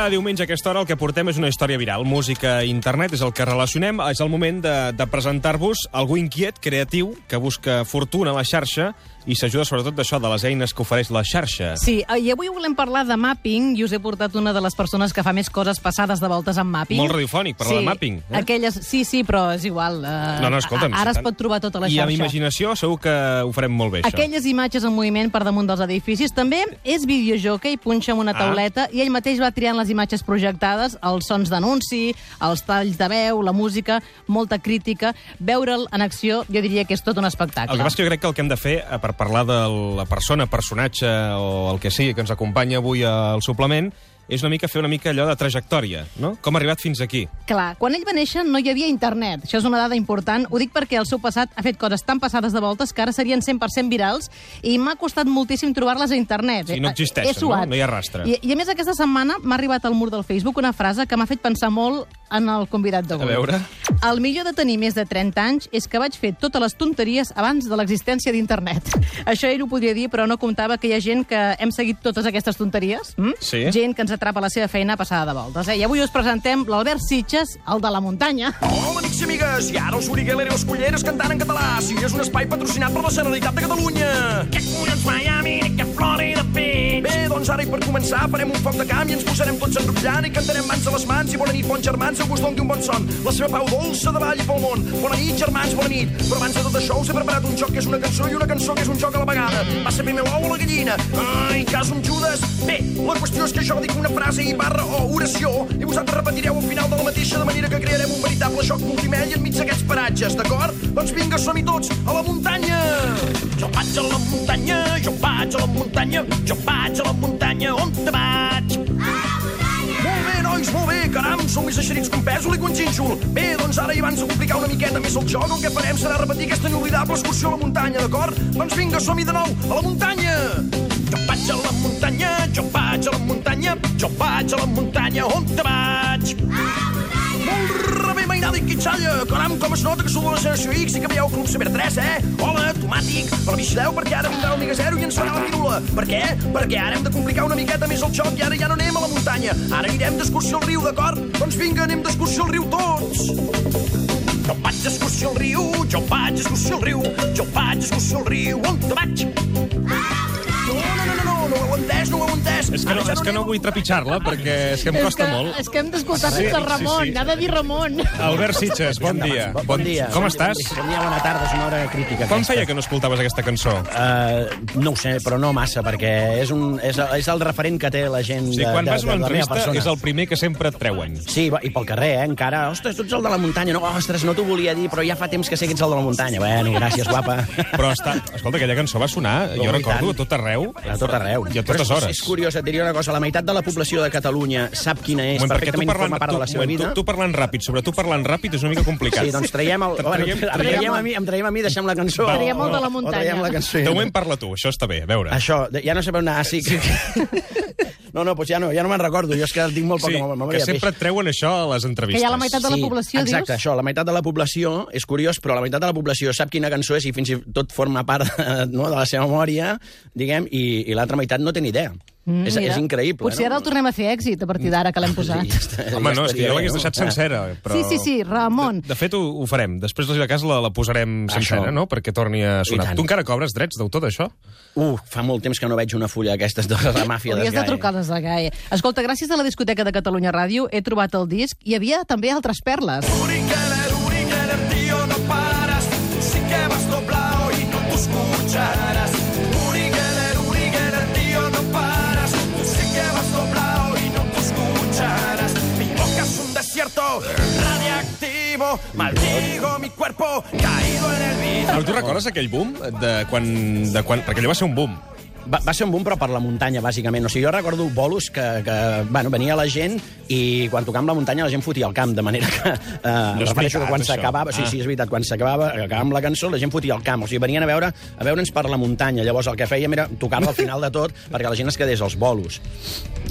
Cada diumenge a aquesta hora el que portem és una història viral. Música i internet és el que relacionem. És el moment de, de presentar-vos algú inquiet, creatiu, que busca fortuna a la xarxa i s'ajuda sobretot d'això, de les eines que ofereix la xarxa. Sí, eh, i avui volem parlar de mapping i us he portat una de les persones que fa més coses passades de voltes amb mapping. Molt radiofònic, parlar sí, de mapping. Eh? Aquelles, sí, sí, però és igual. Eh, No, no, escolta'm, Ara si es tant- pot trobar tota la I xarxa. amb imaginació segur que ho farem molt bé, això. Aquelles imatges en moviment per damunt dels edificis. També és videojockey, punxa amb una Ah. tauleta i ell mateix va triant les imatges projectades, els sons d'anunci, els talls de veu, la música, molta crítica. Veure'l en acció, jo diria que és tot un espectacle. El que passa que jo crec que el que hem de fer, eh, per parlar de la persona, personatge o el que sigui que ens acompanya avui al suplement, és una mica fer una mica allò de trajectòria, no? Com ha arribat fins aquí. Clar, quan ell va néixer no hi havia internet. Això és una dada important. Ho dic perquè el seu passat ha fet coses tan passades de voltes que ara serien 100% virals i m'ha costat moltíssim trobar-les a internet. Sí, no Eh, existeixen, no? No hi ha rastre. I, I a més, aquesta setmana m'ha arribat al mur del Facebook una frase que m'ha fet pensar molt en el convidat d'avui. A veure. El millor de tenir més de 30 anys és que vaig fer totes les tonteries abans de l'existència d'internet. Això ell ho podria dir, però no comptava que hi ha gent que hem seguit totes aquestes tonteries. Mm? Sí. Gent que ens atrapa la seva feina passada de voltes. Eh? I avui us presentem l'Albert Sitges, el de la muntanya. Hola, amics i amigues, i ara us Geller i les Culleres cantant en català. Si és un espai patrocinat per la Generalitat de Catalunya. Que collons Miami, que Florida Beach. Doncs ara i per començar farem un foc de camp i ens posarem tots enrotllant i cantarem mans a les mans i bona nit, bons germans, Déu vos doni un bon son. La seva pau dolça davall i pel món. Bona nit, germans, bona nit. Però abans de tot això us he preparat un joc que és una cançó i una cançó que és un joc a la vegada. Va ser primer l'ou o la gallina? Ai, cas amb Judes. Bé, la qüestió és que jo dic una frase i barra o oració i vosaltres repetireu al final de la mateixa de manera que crearem un veritable joc multimèdia enmig d'aquests paratges, d'acord? Doncs vinga, som-hi tots, a la muntanya! Jo vaig a la muntanya, jo vaig a la muntanya, jo que un xínxol. Bé, doncs ara i abans de complicar una miqueta més el joc, el que farem serà repetir aquesta inoblidable excursió a la muntanya, d'acord? Doncs vinga, som-hi de nou, a la muntanya! Jo vaig a la muntanya, jo vaig a la muntanya, jo vaig a la muntanya, on te quitxalla! Caram, com es nota que sou de la generació X i que veieu Club Ciber 3, eh? Hola, tomàtic! Però vigileu perquè ara vindrà l'Amiga Zero i ens farà la pirula. Per què? Perquè ara hem de complicar una miqueta més el joc i ara ja no anem a la muntanya. Ara anirem d'excursió al riu, d'acord? Doncs vinga, anem d'excursió al riu tots! Jo vaig d'excursió al riu, jo vaig d'excursió al riu, jo vaig d'excursió al riu, on te vaig? No, no, no, no, no, no ho heu entès, no ho heu entès. És que no, és que no vull trepitjar-la, perquè és que em costa és que, molt. És que hem d'escoltar Sí, sí, a sí, Ramon, sí. ha de dir Ramon. Albert Sitges, bon dia. Bon, bon dia. Com Bon estàs? Bon dia, bona tarda, és una hora crítica. Quan aquesta. feia que no escoltaves aquesta cançó? Uh, no ho sé, però no massa, perquè és, un, és, és el referent que té la gent sigui, de, quan de, vas a una entrevista és el primer que sempre et treuen. Sí, i pel carrer, eh, encara. Ostres, tu ets el de la muntanya. No, ostres, no t'ho volia dir, però ja fa temps que sé que ets el de la muntanya. Bueno, gràcies, guapa. Però està... Escolta, aquella cançó va sonar, jo recordo, a tot arreu. A tot arreu. I a totes és, hores. És curiós, et diria una cosa. La meitat de la població de Catalunya sap quina és, moment, perfectament parlant, forma part tu, de la seva vida. tu, tu parlant ràpid, sobre tu parlant ràpid és una mica complicat. Sí, doncs traiem el... Bueno, traiem- em traiem- traiem a mi, em traiem a mi, deixem la cançó. Va, Traiem el de la O muntanya. traiem la cançó. De moment parla tu, això està bé, a veure. Això, ja no sé per on anar, sí que... No, no, doncs ja no, ja no me'n recordo, jo és que tinc molt Sí, poca memòria. que sempre et treuen això a les entrevistes. Que hi ha la meitat de la Sí, població, exacte, dius? això, la meitat de la població, és curiós, però la meitat de la població sap quina cançó és i fins i tot forma part no, de la seva memòria, diguem, i, i l'altra meitat no té ni idea. Mm, és, mira. és increïble. Potser ara el tornem a fer èxit a partir d'ara que l'hem posat. Ja està, Home, no, és que jo l'hagués no? deixat sencera. Però... Sí, sí, sí, Ramon. De, de fet, ho, ho farem. Després, si de cas, la, la posarem sencera, Això. no?, perquè torni a sonar. Tu encara cobres drets d'autor d'això? Uh, fa molt temps que no veig una fulla d'aquestes de la màfia Hauries de d'Esgae. trucar a les de GAE. Escolta, gràcies a la discoteca de Catalunya Ràdio he trobat el disc. Hi havia també altres perles. Uri cuerpo caído en el vidrio. Però tu recordes aquell boom? De quan, de quan... Perquè allò va ser un boom. Va, va ser un boom, però per la muntanya, bàsicament. O sigui, jo recordo bolos que, que bueno, venia la gent i quan tocàvem la muntanya la gent fotia al camp, de manera que... Eh, No refereixo veritat, que quan s'acabava... Sí, Ah. sí, és veritat, quan s'acabava acabàvem la cançó, la gent fotia al camp. O sigui, venien a veure a veure'ns per la muntanya. Llavors el que fèiem era tocar-la al final de tot perquè la gent es quedés als bolos.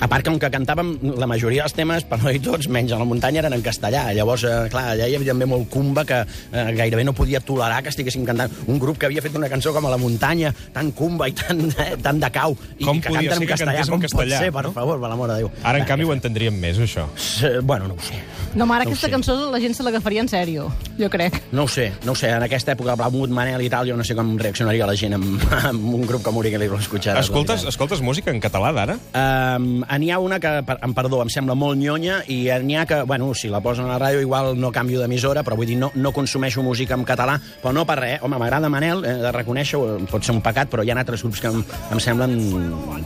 A part que, com que cantàvem la majoria dels temes, per no dir tots, menys a la muntanya, eren en castellà. Llavors, eh, clar, allà hi havia també molt cumba que eh, gairebé no podia tolerar que estiguéssim cantant un grup que havia fet una cançó com a la muntanya, tan cumba i tan... Eh, tan de cau i, Com i que podia canten ser en que castellà. cantés en Com castellà, pot ser, per no? favor, per l'amor de Déu. Ara, en canvi, ho entendríem més, això. eh, Bueno, no ho sé. No, ara No ho aquesta sé. cançó la gent se l'agafaria en sèrio, jo crec. No ho sé, no ho sé. En aquesta època, Blaumut, Manel i tal, jo no sé com reaccionaria la gent amb, amb un grup com Uri que li escuchara. Escoltes, escoltes música en català d'ara? Um, n'hi ha una que, per, em perdó, em sembla molt nyonya i n'hi ha que, bueno, si la posen a la ràdio igual no canvio d'emissora, però vull dir, no, no consumeixo música en català, però no per res. Home, m'agrada Manel, he de reconèixer-ho, pot ser un pecat, però hi ha altres grups que em, em semblen...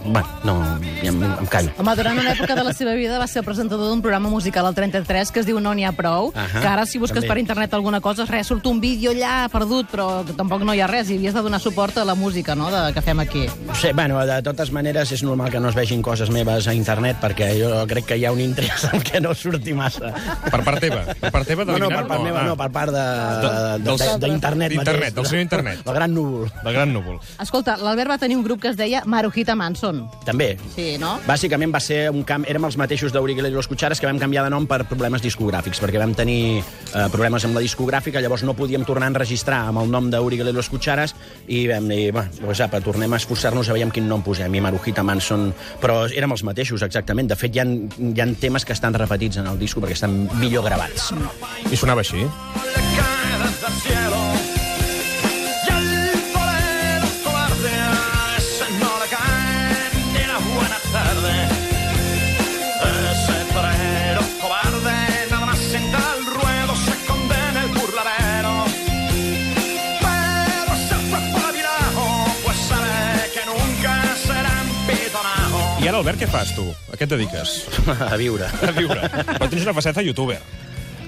Bueno, no, ja em, em callo. Home, durant una època de la seva vida va ser el presentador d'un programa musical al 33 que es diu No n'hi ha prou, Ahà, que ara si busques també. per internet alguna cosa, res, surt un vídeo allà perdut, però que tampoc no hi ha res, i havies de donar suport a la música no, de, que fem aquí. No sé, bueno, de totes maneres és normal que no es vegin coses meves a internet perquè jo crec que hi ha un interès en què no surti massa. Per part teva? Per part teva No, no, per part meva, Ah. no, per part de- De- de- de- d'internet d'internet, mateix. del senyor internet. El gran núvol. Del gran núvol. Escolta, l'Albert va tenir un grup que es deia Marujita Manson. També. Sí, no? Bàsicament va ser un canvi... Érem els mateixos d'Auriga i los Cuchares que vam canviar de nom per problemes discogràfics, perquè vam tenir eh, problemes amb la discogràfica, llavors no podíem tornar a enregistrar amb el nom d'Auriga i los Cuchares i vam dir, va, pues apa, tornem a esforçar-nos a veure quin nom posem, i Marujita Manson... Però érem els mateixos, exactament. De fet, hi ha, hi ha temes que estan repetits en el disco perquè estan millor gravats. I sonava així. le ara, Albert, què fas, tu? A què et dediques? a viure. A viure. Però tens una faceta youtuber.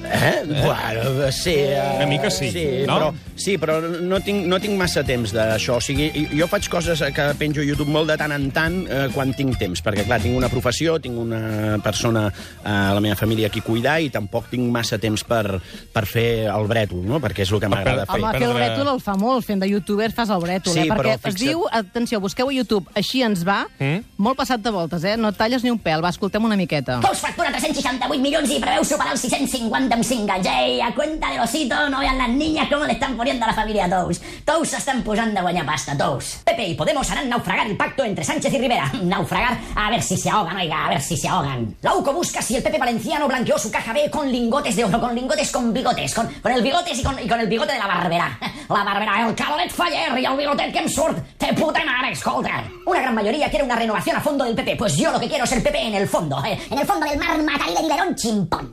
Eh? Bueno, sí. Uh, Una mica sí, sí no? Però, sí, però no tinc, no tinc massa temps d'això. O sigui, jo faig coses que penjo a YouTube molt de tant en tant eh, quan tinc temps, perquè, clar, tinc una professió, tinc una persona eh, a la meva família a qui cuidar i tampoc tinc massa temps per, per fer el brètol, no? perquè és el que m'agrada fer. Home, fer el brètol el fa molt, fent de youtuber fas el brètol, Sí, eh? però Perquè es fixa't- diu, atenció, busqueu a YouTube, així ens va, Mm? molt passat de voltes, eh? No talles ni un pèl, va, escoltem una miqueta. Tous factura 368 milions y preveu superar els 650 amb 5 anys. Ei, a cuenta de l'osito no vean las niñas cómo le están poniendo a la familia Tous. Tous s'estan posant de guanyar pasta, Tous. Pepe y Podemos harán naufragar el pacto entre Sánchez y Rivera. Naufragar, a ver si se ahogan, oiga, a ver si se ahogan. La UCO busca si el Pepe Valenciano blanqueó su caja B con lingotes de oro, con lingotes con bigotes, con, con el bigotes y con, y con el bigote de la Barbera. La Barbera, el caloret faller y el bigotet que em. Te puta mare, escolta. Una gran mayoría quiere una renovación a fondo del PP. Pues yo lo que quiero es el PP en el fondo. eh. En el fondo del mar, Macarena y Liberón, chimpón.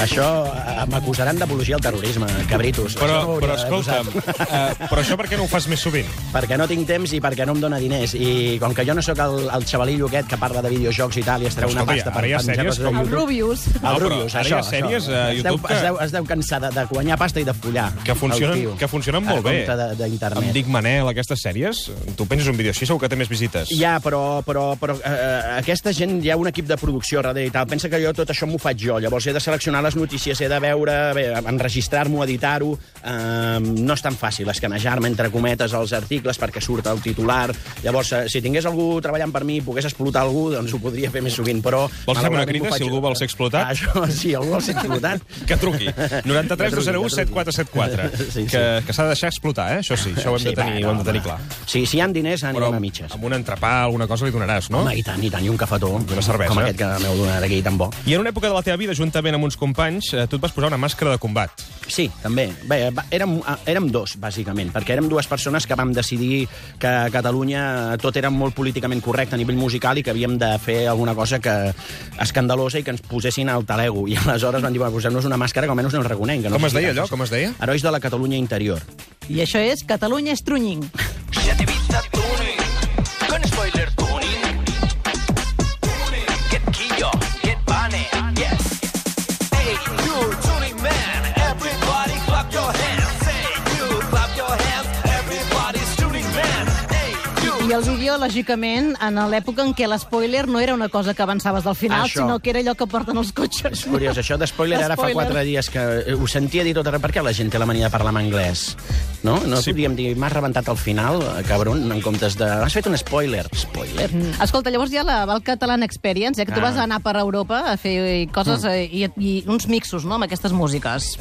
Això eh, m'acusaran d'apologia al terrorisme, cabritos. Però, Això no però escolta'm, uh, però això per què no ho fas més sovint? perquè no tinc temps i perquè no em dona diners. I com que jo no sóc el, el xavalillo aquest que parla de videojocs i tal i es treu una pasta ara ha penjar sèries coses a com- El YouTube. Rubius. El No, però Rubius, ara hi això. ha sèries a Es YouTube deu, que- es, deu, es deu cansar de, de guanyar pasta i de follar. Que funcionen, que funcionen molt a bé. d'internet. Em dic Manel, aquestes sèries, tu penses un vídeo així, segur que té més visites. Ja, però, però, però eh, aquesta gent, hi ha un equip de producció darrere i tal. Pensa que jo tot això m'ho faig jo. Llavors he de seleccionar les notícies, he de veure, bé, enregistrar-m'ho, editar-ho. Eh, no és tan fàcil escanejar-me, entre cometes, els articles perquè surt el titular. Llavors, eh, si tingués algú treballant per mi i pogués explotar algú, doncs ho podria fer més sovint, però... Vols fer una crida, faig si algú vol ser explotat? Ah, això, sí, algú vol ser explotat. Que truqui. 93 Que truqui, 201 que truqui. 7474. Sí, sí. Que, que s'ha de deixar explotar, eh? Això sí, això ho hem, de, tenir, va, ho hem de no, tenir clar. Sí, si hi ha diners, anirem Però a mitges. amb un entrepà, alguna cosa li donaràs, no? Home, i tant, i tant, i un cafetó. una cervesa. Com aquest que m'heu donat aquí, tan bo. I en una època de la teva vida, juntament amb uns companys, eh, tu et vas posar una màscara de combat. Sí, també. Bé, va- érem, ah, érem dos, bàsicament, perquè érem dues persones que vam decidir que a Catalunya tot era molt políticament correcte a nivell musical i que havíem de fer alguna cosa que escandalosa i que ens posessin al talego. I aleshores van dir, bueno, posem-nos una màscara que almenys no ens reconeguin. Que no Com es sigui deia allò? Com es deia? Herois de la Catalunya interior. I això és Catalunya Estrunying. Vídeo, lògicament, en l'època en què l'espoiler no era una cosa que avançaves del final, Això. sinó que era allò que porten els cotxes. És curiós, això d'espoiler ara fa quatre dies que eh, ho sentia dir tot arreu. Per què la gent té la mania de parlar en anglès? No? No Sí. podríem dir, m'has rebentat al final, eh, cabron, en comptes de... Has fet un spoiler. Spoiler? Mm. Escolta, llavors hi ha la Val Catalan Experience, eh, que tu Ah. vas anar per Europa a fer coses eh, i, i uns mixos no, amb aquestes músiques.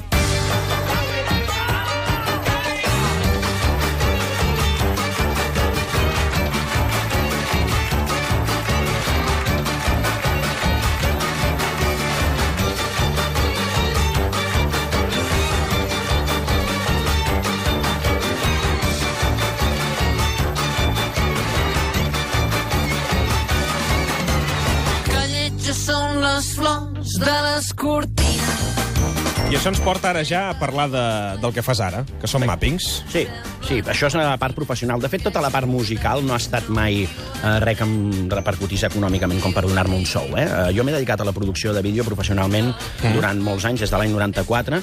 Això ens porta ara ja a parlar de, del que fas ara, que són mappings. Sí, sí, això és la part professional. De fet, tota la part musical no ha estat mai eh, res que em repercutís econòmicament com per donar-me un sou. Eh? Eh, jo m'he dedicat a la producció de vídeo professionalment mm. durant molts anys, des de l'any 94,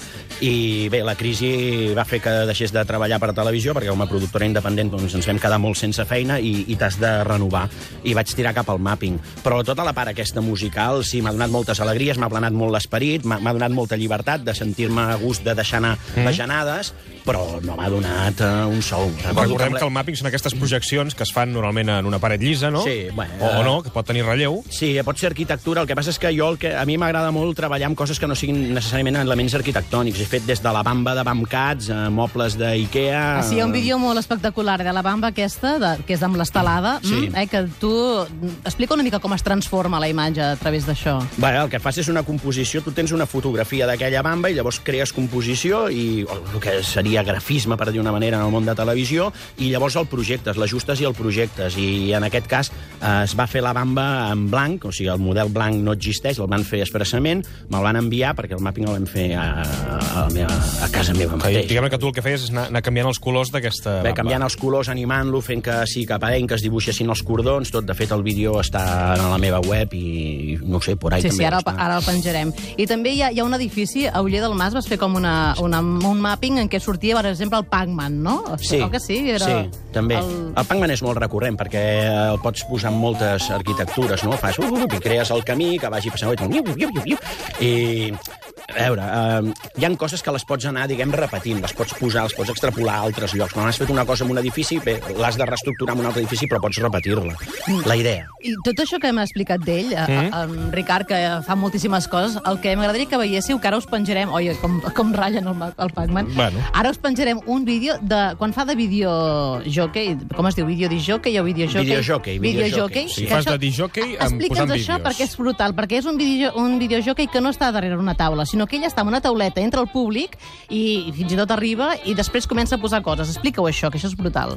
i bé, la crisi va fer que deixés de treballar per a televisió, perquè com a productora independent doncs, ens vam quedar molt sense feina i, i t'has de renovar. I vaig tirar cap al mapping. Però tota la part aquesta musical, sí, m'ha donat moltes alegries, m'ha planat molt l'esperit, m'ha donat molta llibertat de sentir-me a gust de deixar anar mm. bajanades, però no m'ha donat uh, un sou. Recordem que el mapping són aquestes projeccions que es fan normalment en una paret llisa, no? Sí, bueno, o, o eh, no, que pot tenir relleu. Sí, pot ser arquitectura. El que passa és que jo el que, a mi m'agrada molt treballar amb coses que no siguin necessàriament elements arquitectònics. He fet des de la bamba de Bamcats, a mobles d'Ikea... Ah, sí, hi ha un vídeo molt espectacular de la bamba aquesta, de, que és amb l'estelada, Sí. mm, eh, que tu... Explica una mica com es transforma la imatge a través d'això. Bé, el que fas és una composició, tu tens una fotografia d'aquella bamba i llavors crees composició i o el que seria grafisme, per dir una manera, en el món de televisió, i llavors el projectes, l'ajustes i el projectes. I en aquest cas eh, es va fer la bamba en blanc, o sigui, el model blanc no existeix, el van fer expressament, me'l van enviar perquè el mapping el vam fer a, a, la meva, a casa meva Que, mateix. diguem que tu el que feies és anar, anar canviant els colors d'aquesta Bé, bamba. canviant els colors, animant-lo, fent que sí, cap a ell, que es dibuixessin els cordons, tot. De fet, el vídeo està a la meva web i, no ho sé, por ahí Sí, també sí, ara, estar. ara el penjarem. I també hi ha, hi ha un edifici, a Uller del Mas vas fer com una, una, un mapping en què sortia, per exemple, el Pac-Man, no? Sí, O que sí? Era sí, també. El... El... Pac-Man és molt recurrent perquè el pots posar en moltes arquitectures, no? Fas uh, uh, i crees el camí que vagi passant i, iu, iu, iu, iu, i a veure, eh, hi han coses que les pots anar, diguem, repetint, les pots posar, les pots extrapolar a altres llocs. Quan has fet una cosa en un edifici, bé, l'has de reestructurar en un altre edifici, però pots repetir-la. La idea. I tot això que m'ha explicat d'ell, mm. en Ricard, que fa moltíssimes coses, el que m'agradaria que veiéssiu, que ara us penjarem... Oi, com, com ratllen el, el Pac-Man. Bueno. Ara us penjarem un vídeo de... Quan fa de videojockey, com es diu, videodijockey o videojockey? Videojockey, videojockey, sí. Fas això- de disjockey amb- Explica'ns posant això vídeos. perquè és brutal, perquè és un, video, un videojockey que no està darrere una taula, sinó que ell està en una tauleta entre el públic i, fins i tot arriba i després comença a posar coses. Explica-ho això, que això és brutal.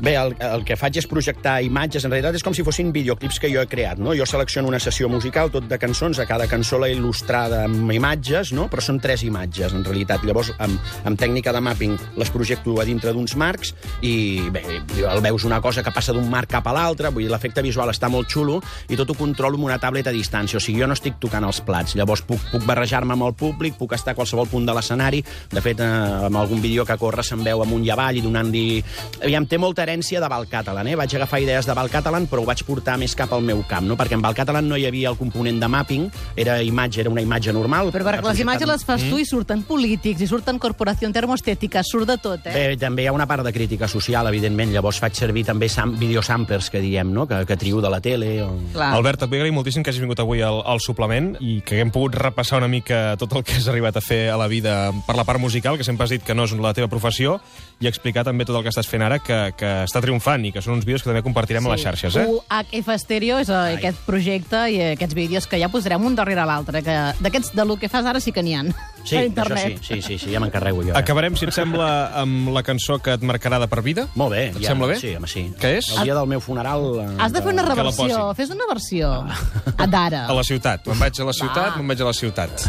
Bé, el, el que faig és projectar imatges. En realitat és com si fossin videoclips que jo he creat, no? Jo selecciono una sessió musical, tot de cançons, a cada cançó l'he il·lustrada amb imatges, no? Però són tres imatges, en realitat. Llavors, amb, amb tècnica de mapping, les projecto a dintre d'uns marcs i, bé, el veus una cosa que passa d'un marc cap a l'altre, vull dir, l'efecte visual està molt xulo i tot ho controlo amb una tablet a distància. O sigui, jo no estic tocant els plats. Llavors, puc, puc barrejar-me amb el públic, puc estar a qualsevol punt de l'escenari. De fet, eh, amb algun vídeo que corre se'n veu amunt i avall i donant-li... Aviam, té molta herència de Val Catalan, eh? Vaig agafar idees de Val Catalan, però ho vaig portar més cap al meu camp, no? Perquè en Val Catalan no hi havia el component de mapping, era imatge, era una imatge normal. Però perquè les imatges les fas tu i surten polítics, i surten corporació termoestètica, surt de tot, eh? Bé, també hi ha una part de crítica social, evidentment. Llavors faig servir també sam videosamplers, que diem, no? Que, que trio de la tele. O... Clar. Albert, et vull agrair moltíssim que hagis vingut avui al, al suplement i que haguem pogut repassar una mica tot el que has arribat a fer a la vida per la part musical, que sempre has dit que no és la teva professió, i explicar també tot el que estàs fent ara, que, que està triomfant i que són uns vídeos que també compartirem a les xarxes, eh? UHF Stereo és eh, aquest projecte i aquests vídeos que ja posarem un darrere l'altre, que d'aquests de lo que fas ara sí que n'hi ha Sí, a això internet. sí, sí, sí, sí ja m'encarrego jo. Eh? Acabarem, si et sembla, amb la cançó que et marcarà de per vida. Molt bé. Et ja, sembla bé? Sí, home, sí. Què és? El dia del meu funeral... eh, Has de fer una la reversió, posi. fes una versió ah. d'ara. A la ciutat. Me'n vaig a la ciutat, me'n vaig a la ciutat.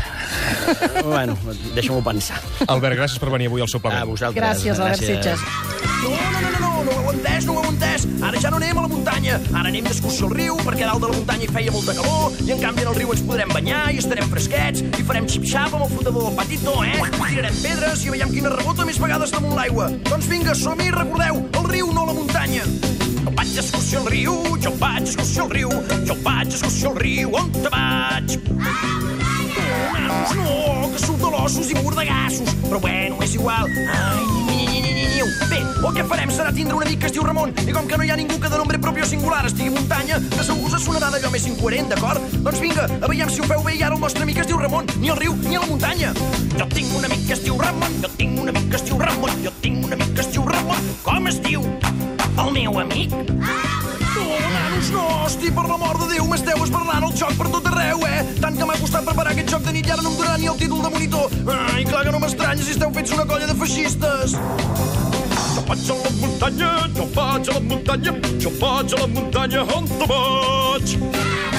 Bueno, deixa'm-ho pensar. Albert, gràcies per venir avui al A suplement. vosaltres. Gràcies, Albert Sitges. No, no, no, no, no, no ho heu entès, no ho heu entès. Ara ja no anem a la muntanya, ara anem d'excursió al riu, perquè dalt de la muntanya hi feia molta calor, i en canvi en el riu ens podrem banyar i estarem fresquets, i farem xip-xap amb el fundador del patito, eh? Tirarem pedres i veiem quina rebota més vegades damunt l'aigua. Doncs vinga, som-hi, recordeu, el riu, no la muntanya. Jo vaig d'excursió al riu, jo vaig d'excursió al riu, jo vaig d'excursió al riu, on te vaig? Nanos, no, que surt de l'ossos i mordegassos. Però bueno, és igual. Ai, ni. Bé, el que farem serà tindre un amic que es diu Ramon, i com que no hi ha ningú que de nombre propi o singular estigui muntanya, de segur us sonarà d'allò més incoherent, d'acord? Doncs vinga, a veiem si ho feu bé i ara el nostre amic es diu Ramon, ni al riu ni a la muntanya. Jo tinc un amic que es diu Ramon, jo tinc un amic que es diu Ramon, jo tinc un amic que es diu Ramon. Com es diu? El meu amic? No, hosti, per l'amor de Déu, m'esteu esbarlant el joc per tot arreu, eh? Tant que m'ha costat preparar aquest joc de nit i ara no em donarà ni el títol de monitor. Ai, clar que no m'estranya si esteu fets una colla de feixistes. Jo vaig a la muntanya, jo vaig a la muntanya, jo vaig a la muntanya, on te vaig?